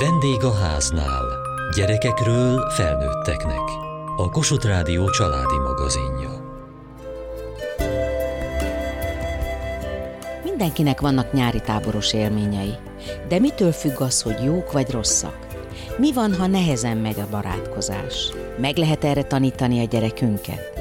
Vendég a háznál. Gyerekekről felnőtteknek. A Kossuth Rádió családi magazinja. Mindenkinek vannak nyári táboros élményei. De mitől függ az, hogy jók vagy rosszak? Mi van, ha nehezen megy a barátkozás? Meg lehet erre tanítani a gyerekünket?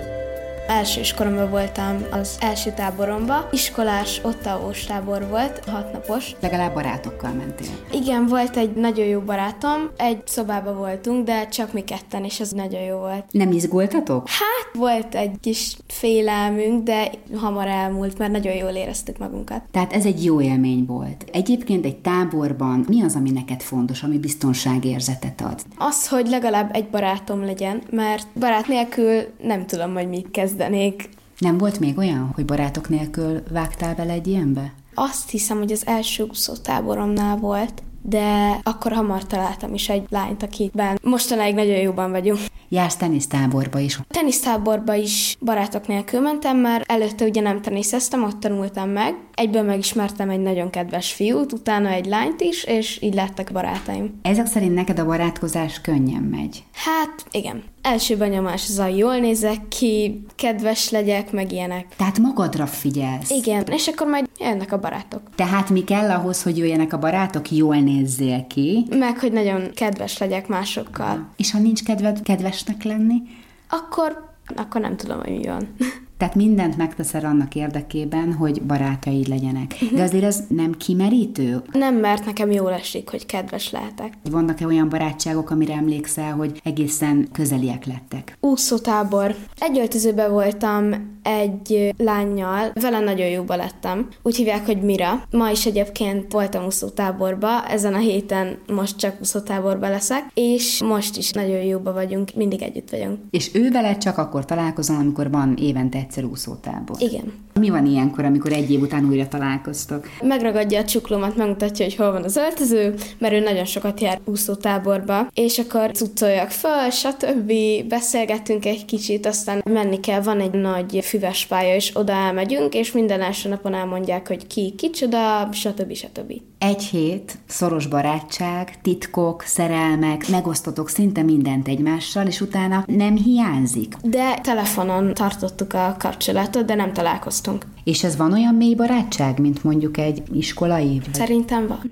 Első iskolomban voltam az első táboromba. Iskolás, ottavós tábor volt, hatnapos. Legalább barátokkal mentél. Igen, volt egy nagyon jó barátom, egy szobába voltunk, de csak mi ketten, és az nagyon jó volt. Nem izgultatok? Hát, volt egy kis félelmünk, de hamar elmúlt, mert nagyon jól éreztük magunkat. Tehát ez egy jó élmény volt. Egyébként egy táborban mi az, ami neked fontos, ami biztonságérzetet ad? Az, hogy legalább egy barátom legyen, mert barát nélkül nem tudom, hogy mit kezdenék. Nem volt még olyan, hogy barátok nélkül vágtál bele egy ilyenbe? Azt hiszem, hogy az első úszótáboromnál volt, de akkor hamar találtam is egy lányt, akiben mostanáig nagyon jóban vagyunk. Jársz tenisztáborba is. Tenisztáborba is barátok nélkül mentem, mert előtte ugye nem teniszeztem, ott tanultam meg. Egyből megismertem egy nagyon kedves fiút, utána egy lányt is, és így lettek barátaim. Ezek szerint neked a barátkozás könnyen megy. Hát igen. Első benyomás az a jól nézek ki, kedves legyek, meg ilyenek. Tehát magadra figyelsz. Igen, és akkor majd jönnek a barátok. Tehát mi kell ahhoz, hogy jöjjenek a barátok, jól nézzél ki? Meg, hogy nagyon kedves legyek másokkal. És ha nincs kedved kedvesnek lenni? Akkor, akkor nem tudom, hogy mi van. Tehát mindent megteszel annak érdekében, hogy barátaid legyenek. De azért ez nem kimerítő? Nem, mert nekem jól esik, hogy kedves lehetek. Vannak-e olyan barátságok, amire emlékszel, hogy egészen közeliek lettek? Úszótábor. Egy öltözőben voltam egy lányjal, vele nagyon jóba lettem. Úgy hívják, hogy Mira. Ma is egyébként voltam úszótáborba, ezen a héten most csak úszótáborba leszek, és most is nagyon jóba vagyunk, mindig együtt vagyunk. És ő vele csak akkor találkozom, amikor van évente egyszer úszótábor. Igen. Mi van ilyenkor, amikor egy év után újra találkoztok? Megragadja a csuklómat, megmutatja, hogy hol van az öltöző, mert ő nagyon sokat jár úszótáborba, és akkor cuccoljak föl, stb. Beszélgettünk egy kicsit, aztán menni kell, van egy nagy füves pálya, és oda elmegyünk, és minden első napon elmondják, hogy ki kicsoda, stb. stb. Egy hét, szoros barátság, titkok, szerelmek, megosztotok szinte mindent egymással, és utána nem hiányzik. De telefonon tartottuk a kapcsolatot, de nem találkoztunk. És ez van olyan mély barátság, mint mondjuk egy iskolai? Szerintem van.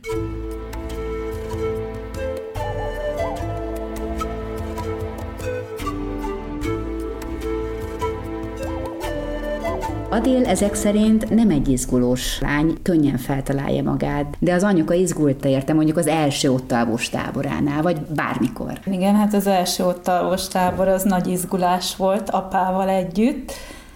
Adél ezek szerint nem egy izgulós lány, könnyen feltalálja magát, de az anyuka izgulta érte mondjuk az első ottalvos táboránál, vagy bármikor. Igen, hát az első ottalvos tábor az nagy izgulás volt apával együtt,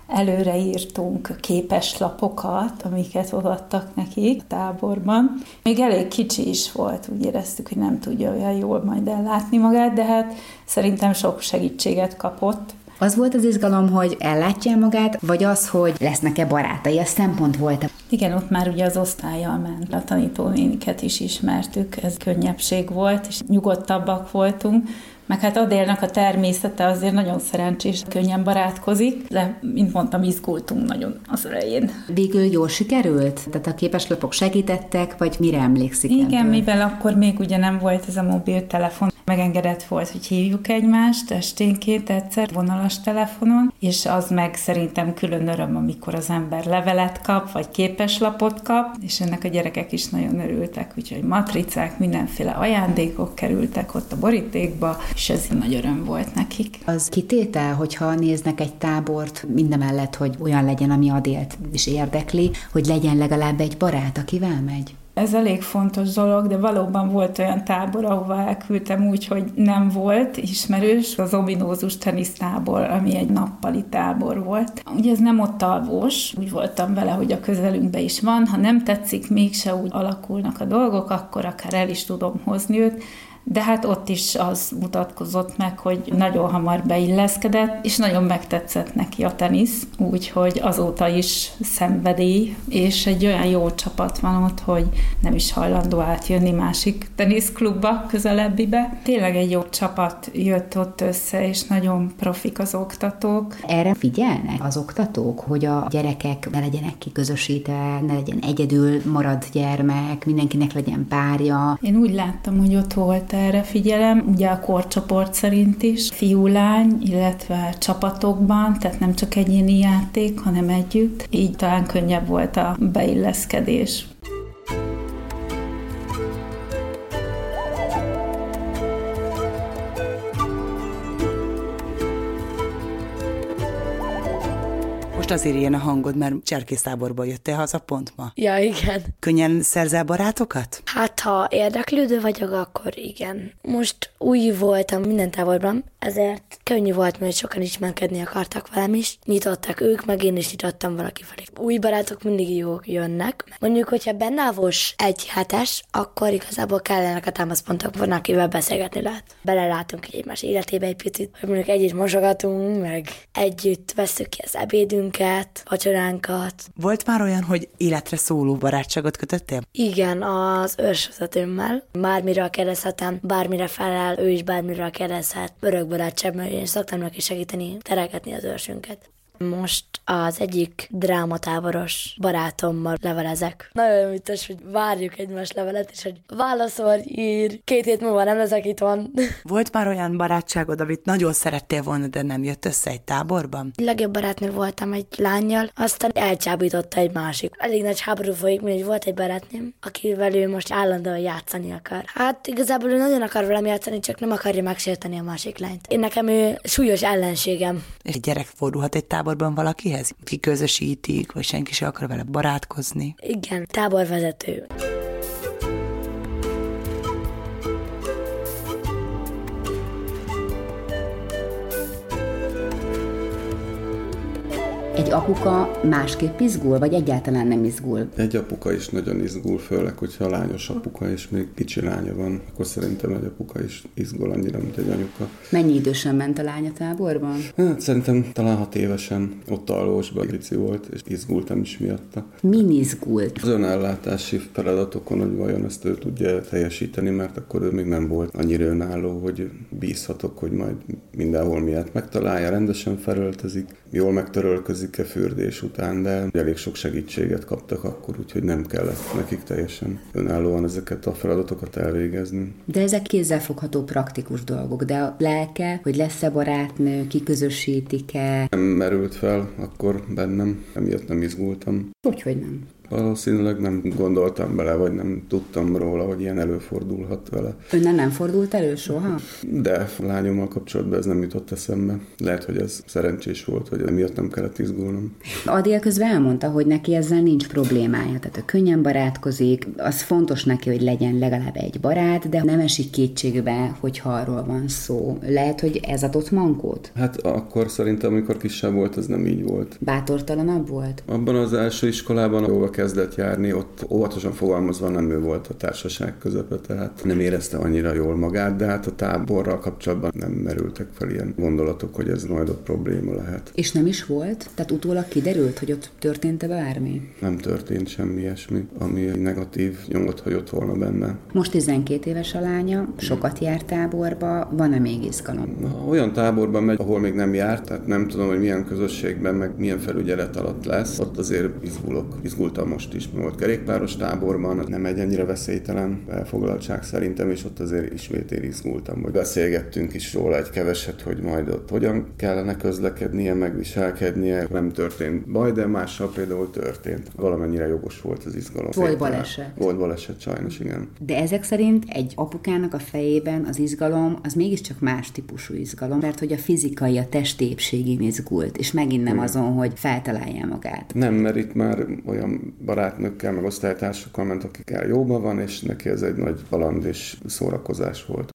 előre írtunk képeslapokat, amiket odaadtak nekik a táborban. Még elég kicsi is volt, úgy éreztük, hogy nem tudja olyan jól majd ellátni magát, de hát szerintem sok segítséget kapott. Az volt az izgalom, hogy ellátja magát, vagy az, hogy lesznek-e barátai, ez szempont volt. Igen, ott már ugye az osztályjal ment. A tanítónéniket is ismertük, ez könnyebbség volt, és nyugodtabbak voltunk. Meg hát Adélnak a természete azért nagyon szerencsés, könnyen barátkozik, de mint mondtam, izgultunk nagyon az elején. Végül jól sikerült? Tehát a képeslapok segítettek, vagy mire emlékszik? Igen, ebből? mivel akkor még ugye nem volt ez a mobiltelefon, megengedett volt, hogy hívjuk egymást esténként egyszer vonalas telefonon, és az meg szerintem külön öröm, amikor az ember levelet kap, vagy képeslapot kap, és ennek a gyerekek is nagyon örültek, úgyhogy matricák, mindenféle ajándékok kerültek ott a borítékba, és ez nagy öröm volt nekik. Az kitétel, hogyha néznek egy tábort, mindemellett, hogy olyan legyen, ami Adélt is érdekli, hogy legyen legalább egy barát, akivel megy? Ez elég fontos dolog, de valóban volt olyan tábor, ahova elküldtem úgy, hogy nem volt ismerős, az ominózus tenisztábor, ami egy nappali tábor volt. Ugye ez nem ott alvós, úgy voltam vele, hogy a közelünkben is van, ha nem tetszik, mégse úgy alakulnak a dolgok, akkor akár el is tudom hozni őt, de hát ott is az mutatkozott meg, hogy nagyon hamar beilleszkedett, és nagyon megtetszett neki a tenisz, úgyhogy azóta is szenvedély, és egy olyan jó csapat van ott, hogy nem is hajlandó átjönni másik teniszklubba közelebbibe. Tényleg egy jó csapat jött ott össze, és nagyon profik az oktatók. Erre figyelnek az oktatók, hogy a gyerekek ne legyenek kiközösítve, ne legyen egyedül marad gyermek, mindenkinek legyen párja. Én úgy láttam, hogy ott volt erre figyelem, ugye a korcsoport szerint is, fiú-lány, illetve csapatokban, tehát nem csak egyéni játék, hanem együtt. Így talán könnyebb volt a beilleszkedés. Most azért ilyen a hangod, mert cserkésztáborba jöttél haza pont ma? Ja, igen. Könnyen szerzel barátokat? Hát, ha érdeklődő vagyok, akkor igen. Most új voltam minden táborban, ezért könnyű volt, mert sokan ismerkedni akartak velem is. Nyitottak ők, meg én is nyitottam valaki felé. Új barátok mindig jók jönnek. Mondjuk, hogyha bennávos egy hetes, akkor igazából kellenek a támaszpontok, van, akivel beszélgetni lehet. Belelátunk egymás életébe egy picit, hogy mondjuk együtt mosogatunk, meg együtt veszük ki az ebédünket, vacsoránkat. Volt már olyan, hogy életre szóló barátságot kötöttél? Igen, az őrsvezetőmmel. Bármire kérdezhetem, bármire felel, ő is bármire kérdezhet. Örök barátság, mert én szoktam neki segíteni, teregetni az őrsünket. Most az egyik drámatáboros barátommal levelezek. Nagyon vicces, hogy várjuk egymás levelet, és hogy válaszol, ír, két hét múlva nem leszek itt van. Volt már olyan barátságod, amit nagyon szerettél volna, de nem jött össze egy táborban? Legjobb barátnő voltam egy lányjal, aztán elcsábította egy másik. Elég nagy háború folyik, mert volt egy barátnőm, akivel ő most állandóan játszani akar. Hát igazából ő nagyon akar velem játszani, csak nem akarja megsérteni a másik lányt. Én nekem ő súlyos ellenségem. És egy gyerek fordulhat egy tábor táborban valakihez? Kiközösítik, vagy senki se akar vele barátkozni? Igen, táborvezető. Egy apuka másképp izgul, vagy egyáltalán nem izgul? Egy apuka is nagyon izgul, főleg, hogyha a lányos apuka és még kicsi lánya van, akkor szerintem egy apuka is izgul annyira, mint egy anyuka. Mennyi idősen ment a lánya táborban? Hát szerintem talán hat évesen ott alósban Grici volt, és izgultam is miatta. Min izgult? Az önellátási feladatokon, hogy vajon ezt ő tudja teljesíteni, mert akkor ő még nem volt annyira önálló, hogy bízhatok, hogy majd mindenhol miatt megtalálja, rendesen felöltözik, jól megtörölközik-e fürdés után, de elég sok segítséget kaptak akkor, úgyhogy nem kellett nekik teljesen önállóan ezeket a feladatokat elvégezni. De ezek kézzelfogható praktikus dolgok, de a lelke, hogy lesz-e barátnő, kiközösítik-e? Nem merült fel akkor bennem, emiatt nem izgultam. Hogy, hogy nem? Valószínűleg nem gondoltam bele, vagy nem tudtam róla, hogy ilyen előfordulhat vele. Önnel nem fordult elő soha? De a lányommal kapcsolatban ez nem jutott eszembe. Lehet, hogy ez szerencsés volt, hogy emiatt nem kellett izgulnom. Adél közben elmondta, hogy neki ezzel nincs problémája, tehát ő könnyen barátkozik, az fontos neki, hogy legyen legalább egy barát, de nem esik kétségbe, hogyha arról van szó. Lehet, hogy ez adott mankót? Hát akkor szerintem, amikor kisebb volt, ez nem így volt. Bátortalanabb volt? Abban az első iskolában, ahol kezdett járni, ott óvatosan fogalmazva nem ő volt a társaság közepe, tehát nem érezte annyira jól magát, de hát a táborral kapcsolatban nem merültek fel ilyen gondolatok, hogy ez majd ott probléma lehet. És nem is volt? Tehát utólag kiderült, hogy ott történt-e bármi? Nem történt semmi ilyesmi, ami negatív nyomot hagyott volna benne. Most 12 éves a lánya, sokat járt táborba, van-e még izgalom? Na, olyan táborban megy, ahol még nem járt, tehát nem tudom, hogy milyen közösségben, meg milyen felügyelet alatt lesz, ott azért izgulok, izgultam most is volt kerékpáros táborban, nem egy ennyire veszélytelen elfoglaltság szerintem, és ott azért ismét én izgultam, hogy beszélgettünk is róla egy keveset, hogy majd ott hogyan kellene közlekednie, megviselkednie. Nem történt baj, de mással például történt. Valamennyire jogos volt az izgalom. Volt baleset. Volt baleset, sajnos, igen. De ezek szerint egy apukának a fejében az izgalom az mégiscsak más típusú izgalom, mert hogy a fizikai, a testépségén izgult, és megint nem igen. azon, hogy feltalálja magát. Nem, mert itt már olyan barátnőkkel, meg osztálytársakkal ment, akikkel jóban van, és neki ez egy nagy baland és szórakozás volt.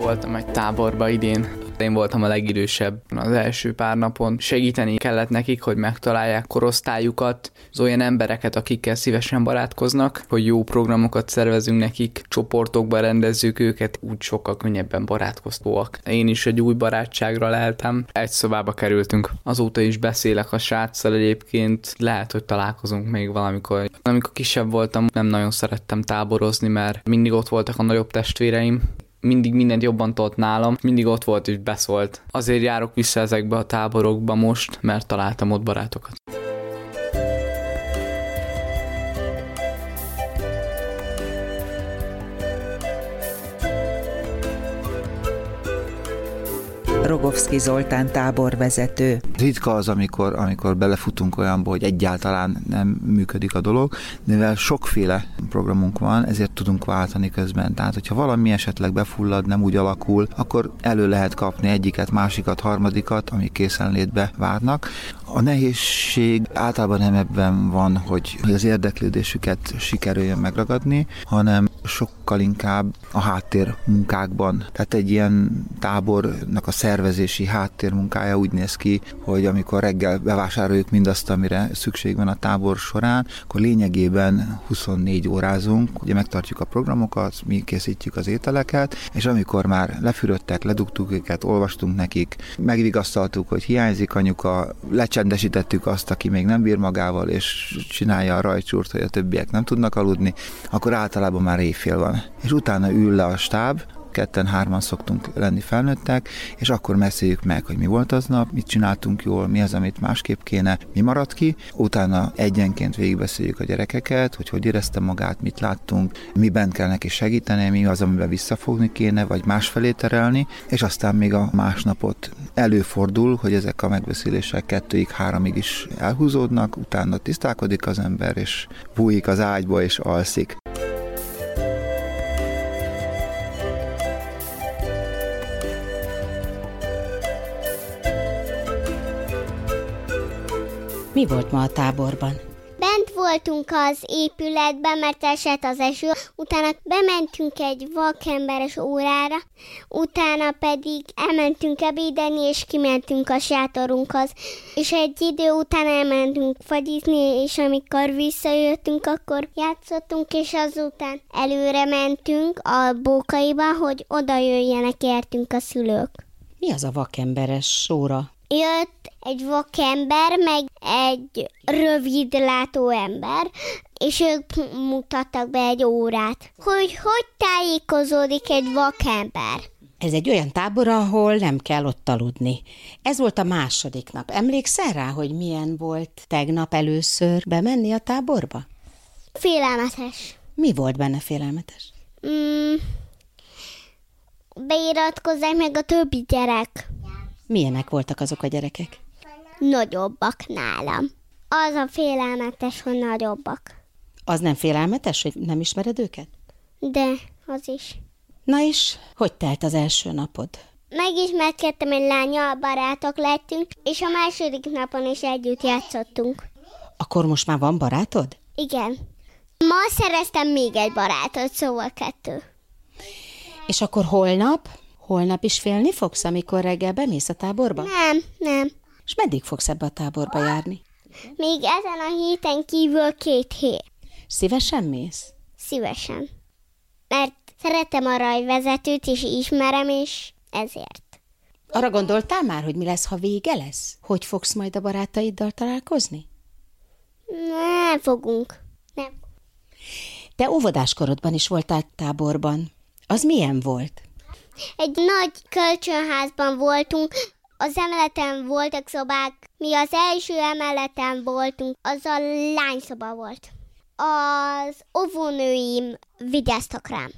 Voltam egy táborba idén, Én voltam a legidősebb az első pár napon. Segíteni kellett nekik, hogy megtalálják korosztályukat, az olyan embereket, akikkel szívesen barátkoznak, hogy jó programokat szervezünk nekik, csoportokba rendezzük őket, úgy sokkal könnyebben barátkoztóak. Én is egy új barátságra leltem, egy szobába kerültünk. Azóta is beszélek a sráccal egyébként, lehet, hogy találkozunk még valamikor. Amikor kisebb voltam, nem nagyon szerettem táborozni, mert mindig ott voltak a nagyobb testvéreim, mindig mindent jobban tudott nálam, mindig ott volt és beszólt. Azért járok vissza ezekbe a táborokba most, mert találtam ott barátokat. Rogovszki Zoltán táborvezető. Ritka az, amikor, amikor belefutunk olyanba, hogy egyáltalán nem működik a dolog, mivel sokféle programunk van, ezért tudunk váltani közben. Tehát, hogyha valami esetleg befullad, nem úgy alakul, akkor elő lehet kapni egyiket, másikat, harmadikat, amik készenlétbe várnak. A nehézség általában nem ebben van, hogy az érdeklődésüket sikerüljön megragadni, hanem sokkal inkább a háttér munkákban. Tehát egy ilyen tábornak a szervezési háttérmunkája úgy néz ki, hogy amikor reggel bevásároljuk mindazt, amire szükség van a tábor során, akkor lényegében 24 órázunk, ugye megtartjuk a programokat, mi készítjük az ételeket, és amikor már lefürödtek, ledugtuk őket, olvastunk nekik, megvigasztaltuk, hogy hiányzik anyuka, lecsendesítettük azt, aki még nem bír magával, és csinálja a rajcsúrt, hogy a többiek nem tudnak aludni, akkor általában már éjfél van. És utána ül le a stáb, ketten-hárman szoktunk lenni felnőttek, és akkor beszéljük meg, hogy mi volt aznap, mit csináltunk jól, mi az, amit másképp kéne, mi maradt ki. Utána egyenként végigbeszéljük a gyerekeket, hogy hogy érezte magát, mit láttunk, miben kell neki segíteni, mi az, amiben visszafogni kéne, vagy másfelé terelni, és aztán még a másnapot előfordul, hogy ezek a megbeszélések kettőig, háromig is elhúzódnak, utána tisztálkodik az ember, és bújik az ágyba, és alszik. Mi volt ma a táborban? Bent voltunk az épületben, mert esett az eső, utána bementünk egy vakemberes órára, utána pedig elmentünk ebédeni, és kimentünk a sátorunkhoz. És egy idő után elmentünk fagyizni, és amikor visszajöttünk, akkor játszottunk, és azután előre mentünk a bókaiba, hogy oda jöjjenek értünk a szülők. Mi az a vakemberes óra? Jött egy vakember, meg egy rövidlátó ember, és ők mutattak be egy órát, hogy hogy tájékozódik egy vakember. Ez egy olyan tábor, ahol nem kell ott aludni. Ez volt a második nap. Emlékszel rá, hogy milyen volt tegnap először bemenni a táborba? Félelmetes. Mi volt benne félelmetes? Mm, beiratkozzák meg a többi gyerek. Milyenek voltak azok a gyerekek? Nagyobbak nálam. Az a félelmetes, hogy nagyobbak. Az nem félelmetes, hogy nem ismered őket? De, az is. Na és, hogy telt az első napod? Megismerkedtem egy lányal, barátok lettünk, és a második napon is együtt játszottunk. Akkor most már van barátod? Igen. Ma szereztem még egy barátot, szóval kettő. És akkor holnap? Holnap is félni fogsz, amikor reggel bemész a táborba? Nem, nem. És meddig fogsz ebbe a táborba járni? Még ezen a héten kívül két hét. Szívesen mész? Szívesen. Mert szeretem a rajvezetőt, és ismerem, és ezért. Arra gondoltál már, hogy mi lesz, ha vége lesz? Hogy fogsz majd a barátaiddal találkozni? Nem fogunk. Nem. Te óvodáskorodban is voltál táborban. Az milyen volt? Egy nagy kölcsönházban voltunk, az emeleten voltak szobák, mi az első emeleten voltunk, az a lányszoba volt. Az óvónőim vigyáztak rám.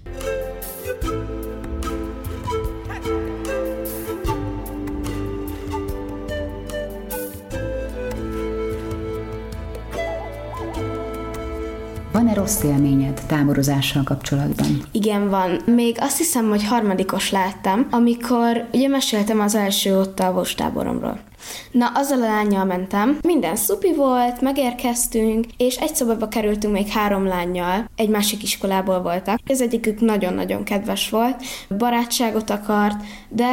Van-e rossz élményed táborozással kapcsolatban? Igen, van. Még azt hiszem, hogy harmadikos láttam, amikor ugye meséltem az első ott a táboromról. Na, azzal a lányjal mentem, minden szupi volt, megérkeztünk, és egy szobába kerültünk még három lányjal, egy másik iskolából voltak. Az egyikük nagyon-nagyon kedves volt, barátságot akart, de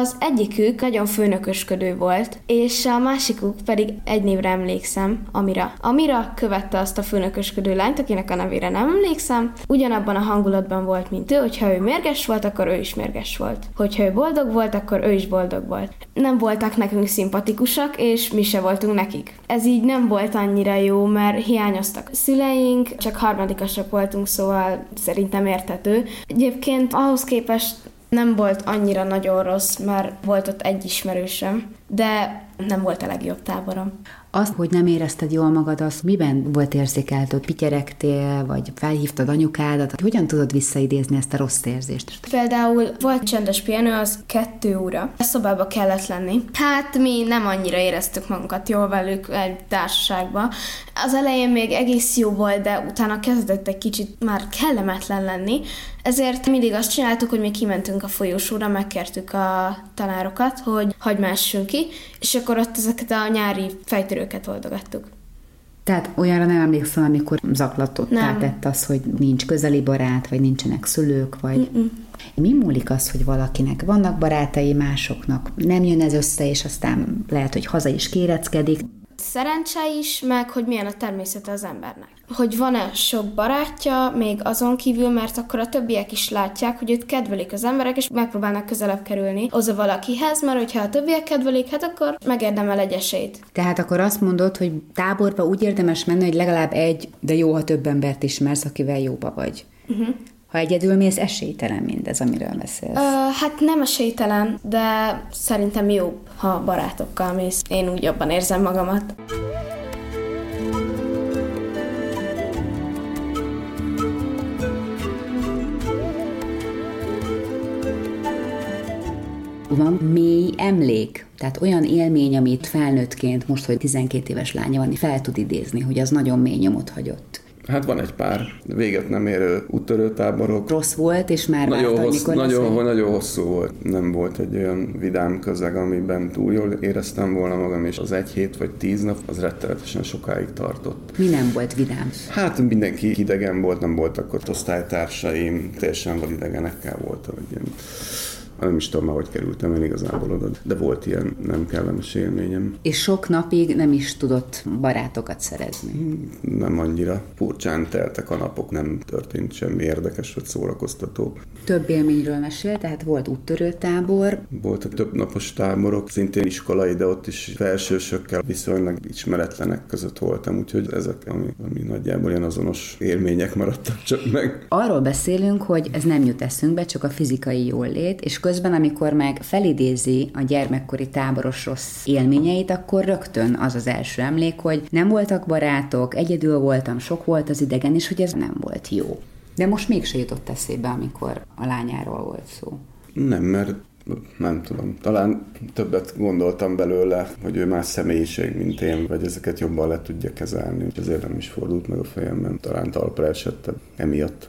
az egyikük nagyon főnökösködő volt, és a másikuk pedig egy névre emlékszem, Amira. Amira követte azt a főnökösködő lányt, akinek a nevére nem emlékszem, ugyanabban a hangulatban volt, mint ő, hogyha ő mérges volt, akkor ő is mérges volt. Hogyha ő boldog volt, akkor ő is boldog volt. Nem voltak nekünk szimpatikus szimpatikusak, és mi se voltunk nekik. Ez így nem volt annyira jó, mert hiányoztak szüleink, csak harmadikasok voltunk, szóval szerintem értető. Egyébként ahhoz képest nem volt annyira nagyon rossz, mert volt ott egy ismerősöm, de nem volt a legjobb táborom. Azt, hogy nem érezted jól magad, az miben volt érzékelt, hogy pityeregtél, vagy felhívtad anyukádat? Hogyan tudod visszaidézni ezt a rossz érzést? Például volt csendes pihenő, az kettő óra. A szobába kellett lenni. Hát mi nem annyira éreztük magunkat jól velük egy társaságba. Az elején még egész jó volt, de utána kezdett egy kicsit már kellemetlen lenni. Ezért mindig azt csináltuk, hogy mi kimentünk a folyosóra, megkértük a tanárokat, hogy hagymásunk ki, és akkor ott ezeket a nyári fejtörőket oldogattuk. Tehát olyanra nem emlékszem, amikor zaklatottá tett az, hogy nincs közeli barát, vagy nincsenek szülők, vagy... Mm-mm. Mi múlik az, hogy valakinek vannak barátai, másoknak nem jön ez össze, és aztán lehet, hogy haza is kéreckedik. Szerencse is, meg hogy milyen a természete az embernek. Hogy van-e sok barátja, még azon kívül, mert akkor a többiek is látják, hogy őt kedvelik az emberek, és megpróbálnak közelebb kerülni a valakihez, mert hogyha a többiek kedvelik, hát akkor megérdemel egy esélyt. Tehát akkor azt mondod, hogy táborba úgy érdemes menni, hogy legalább egy, de jó, ha több embert ismersz, akivel jóba vagy. Uh-huh. Ha egyedül mész, esélytelen mindez, amiről beszélsz. Ö, hát nem esélytelen, de szerintem jobb, ha barátokkal mész. Én úgy jobban érzem magamat. Van mély emlék, tehát olyan élmény, amit felnőttként, most, hogy 12 éves lánya van, fel tud idézni, hogy az nagyon mély nyomot hagyott. Hát van egy pár véget nem érő úttörőtáborok. Rossz volt, és már nagyon, várt, hossz, nagyon, lesz, nagyon hosszú volt. Nem volt egy olyan vidám közeg, amiben túl jól éreztem volna magam, és az egy hét vagy tíz nap az rettenetesen sokáig tartott. Mi nem volt vidám? Hát mindenki idegen volt, nem voltak ott osztálytársaim, teljesen validegenekkel voltam. Egy ilyen nem is tudom már, hogy kerültem én igazából oda, de volt ilyen nem kellemes élményem. És sok napig nem is tudott barátokat szerezni? Nem annyira. Furcsán teltek a napok, nem történt semmi érdekes vagy szórakoztató. Több élményről mesél, tehát volt úttörő tábor. Voltak több napos táborok, szintén iskolai, de ott is felsősökkel viszonylag ismeretlenek között voltam, úgyhogy ezek, ami, ami nagyjából ilyen azonos élmények maradtak csak meg. Arról beszélünk, hogy ez nem jut eszünkbe, csak a fizikai jólét, és közben, amikor meg felidézi a gyermekkori táboros rossz élményeit, akkor rögtön az az első emlék, hogy nem voltak barátok, egyedül voltam, sok volt az idegen, és hogy ez nem volt jó. De most mégse jutott eszébe, amikor a lányáról volt szó. Nem, mert nem tudom, talán többet gondoltam belőle, hogy ő más személyiség, mint én, vagy ezeket jobban le tudja kezelni, és ezért nem is fordult meg a fejemben, talán talpra esettem emiatt.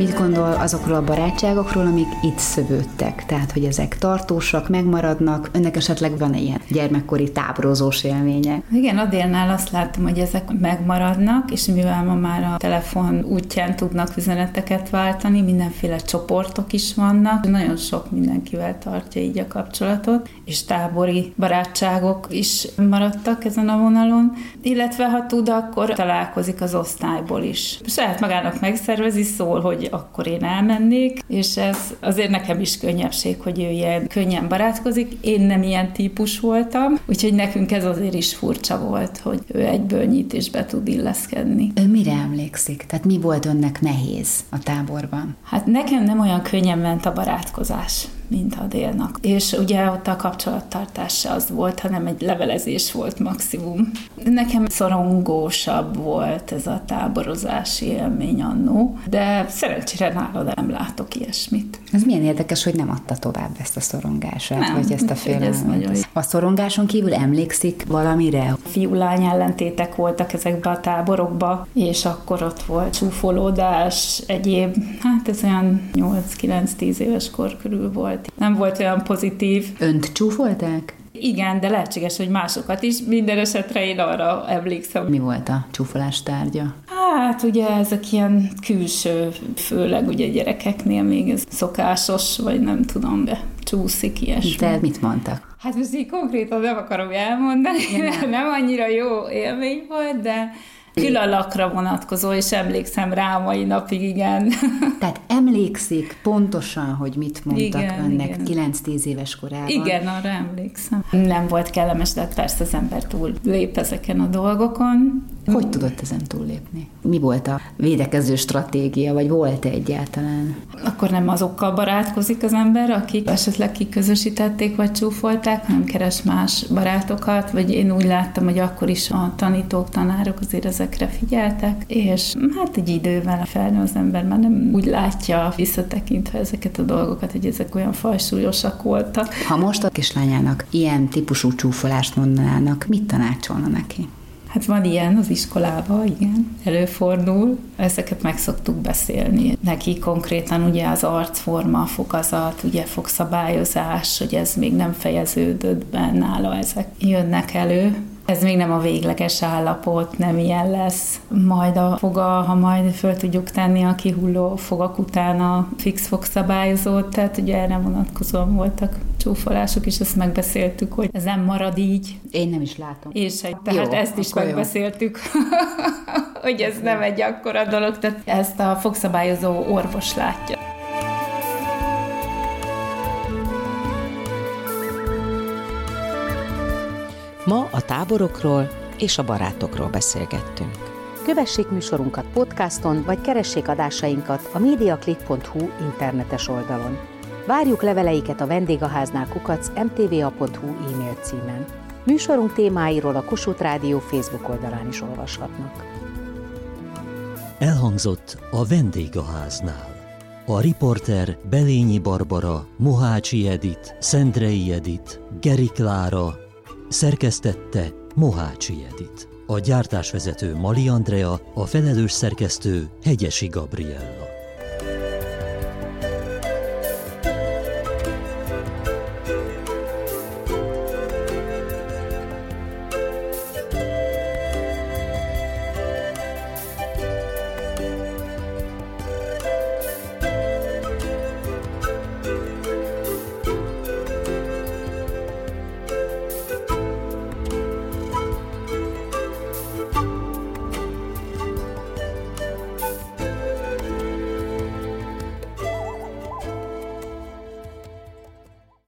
Mit gondol azokról a barátságokról, amik itt szövődtek? Tehát, hogy ezek tartósak, megmaradnak? Önnek esetleg van-e ilyen gyermekkori táborozós élménye? Igen, Adélnál azt láttam, hogy ezek megmaradnak, és mivel ma már a telefon útján tudnak üzeneteket váltani, mindenféle csoportok is vannak, nagyon sok mindenkivel tartja így a kapcsolatot, és tábori barátságok is maradtak ezen a vonalon, illetve ha tud, akkor találkozik az osztályból is. Saját magának megszervezi, szól, hogy akkor én elmennék, és ez azért nekem is könnyebbség, hogy ő ilyen könnyen barátkozik. Én nem ilyen típus voltam, úgyhogy nekünk ez azért is furcsa volt, hogy ő egyből nyit és be tud illeszkedni. Ő mire emlékszik? Tehát mi volt önnek nehéz a táborban? Hát nekem nem olyan könnyen ment a barátkozás mint a délnak. És ugye ott a kapcsolattartás az volt, hanem egy levelezés volt maximum. Nekem szorongósabb volt ez a táborozási élmény annó, de szerencsére nálad nem látok ilyesmit. Ez milyen érdekes, hogy nem adta tovább ezt a szorongását, Nem, vagy ezt a ez félelmet. jó. A szorongáson kívül emlékszik valamire? Fiú-lány ellentétek voltak ezekbe a táborokba, és akkor ott volt csúfolódás, egyéb, hát ez olyan 8-9-10 éves kor körül volt. Nem volt olyan pozitív. Önt csúfolták? Igen, de lehetséges, hogy másokat is. Minden esetre én arra emlékszem. Mi volt a csúfolás tárgya? Hát ugye ezek ilyen külső, főleg ugye gyerekeknél még ez szokásos, vagy nem tudom, de csúszik ilyesmi. De mit mondtak? Hát most így konkrétan nem akarom elmondani, Ja, ja, nem. nem annyira jó élmény volt, de külalakra vonatkozó, és emlékszem rá mai napig, igen. Tehát emlékszik pontosan, hogy mit mondtak Igen, önnek igen. 9-10 éves korában? Igen, arra emlékszem. Nem volt kellemes, de hát persze az ember túl lép ezeken a dolgokon. Hogy tudott ezen túllépni? Mi volt a védekező stratégia, vagy volt egyáltalán? Akkor nem azokkal barátkozik az ember, akik esetleg kiközösítették vagy csúfolták, hanem keres más barátokat, vagy én úgy láttam, hogy akkor is a tanítók, tanárok azért ezekre figyeltek, és hát egy idővel felnő az ember már nem úgy látja visszatekintve ezeket a dolgokat, hogy ezek olyan fajsúlyosak voltak. Ha most a kislányának ilyen típusú csúfolást mondanának, mit tanácsolna neki? Hát van ilyen az iskolában, igen, előfordul. Ezeket meg szoktuk beszélni. Neki konkrétan ugye az arcforma, fogazat, ugye fogszabályozás, hogy ez még nem fejeződött be nála, ezek jönnek elő. Ez még nem a végleges állapot, nem ilyen lesz. Majd a foga, ha majd föl tudjuk tenni a kihulló fogak után a fix fogszabályozót, tehát ugye erre vonatkozóan voltak csúfolások, és ezt megbeszéltük, hogy ez nem marad így. Én nem is látom. És egy, tehát Jó, ezt is megbeszéltük, hogy ez nem egy akkora dolog, tehát ezt a fogszabályozó orvos látja. Ma a táborokról és a barátokról beszélgettünk. Kövessék műsorunkat podcaston, vagy keressék adásainkat a mediaclick.hu internetes oldalon. Várjuk leveleiket a vendégháznál kukac mtva.hu e-mail címen. Műsorunk témáiról a Kossuth Rádió Facebook oldalán is olvashatnak. Elhangzott a vendégháznál. A riporter Belényi Barbara, Mohácsi Edit, Szendrei Edit, Geri Klára, szerkesztette Mohácsi Edit. A gyártásvezető Mali Andrea, a felelős szerkesztő Hegyesi Gabriella.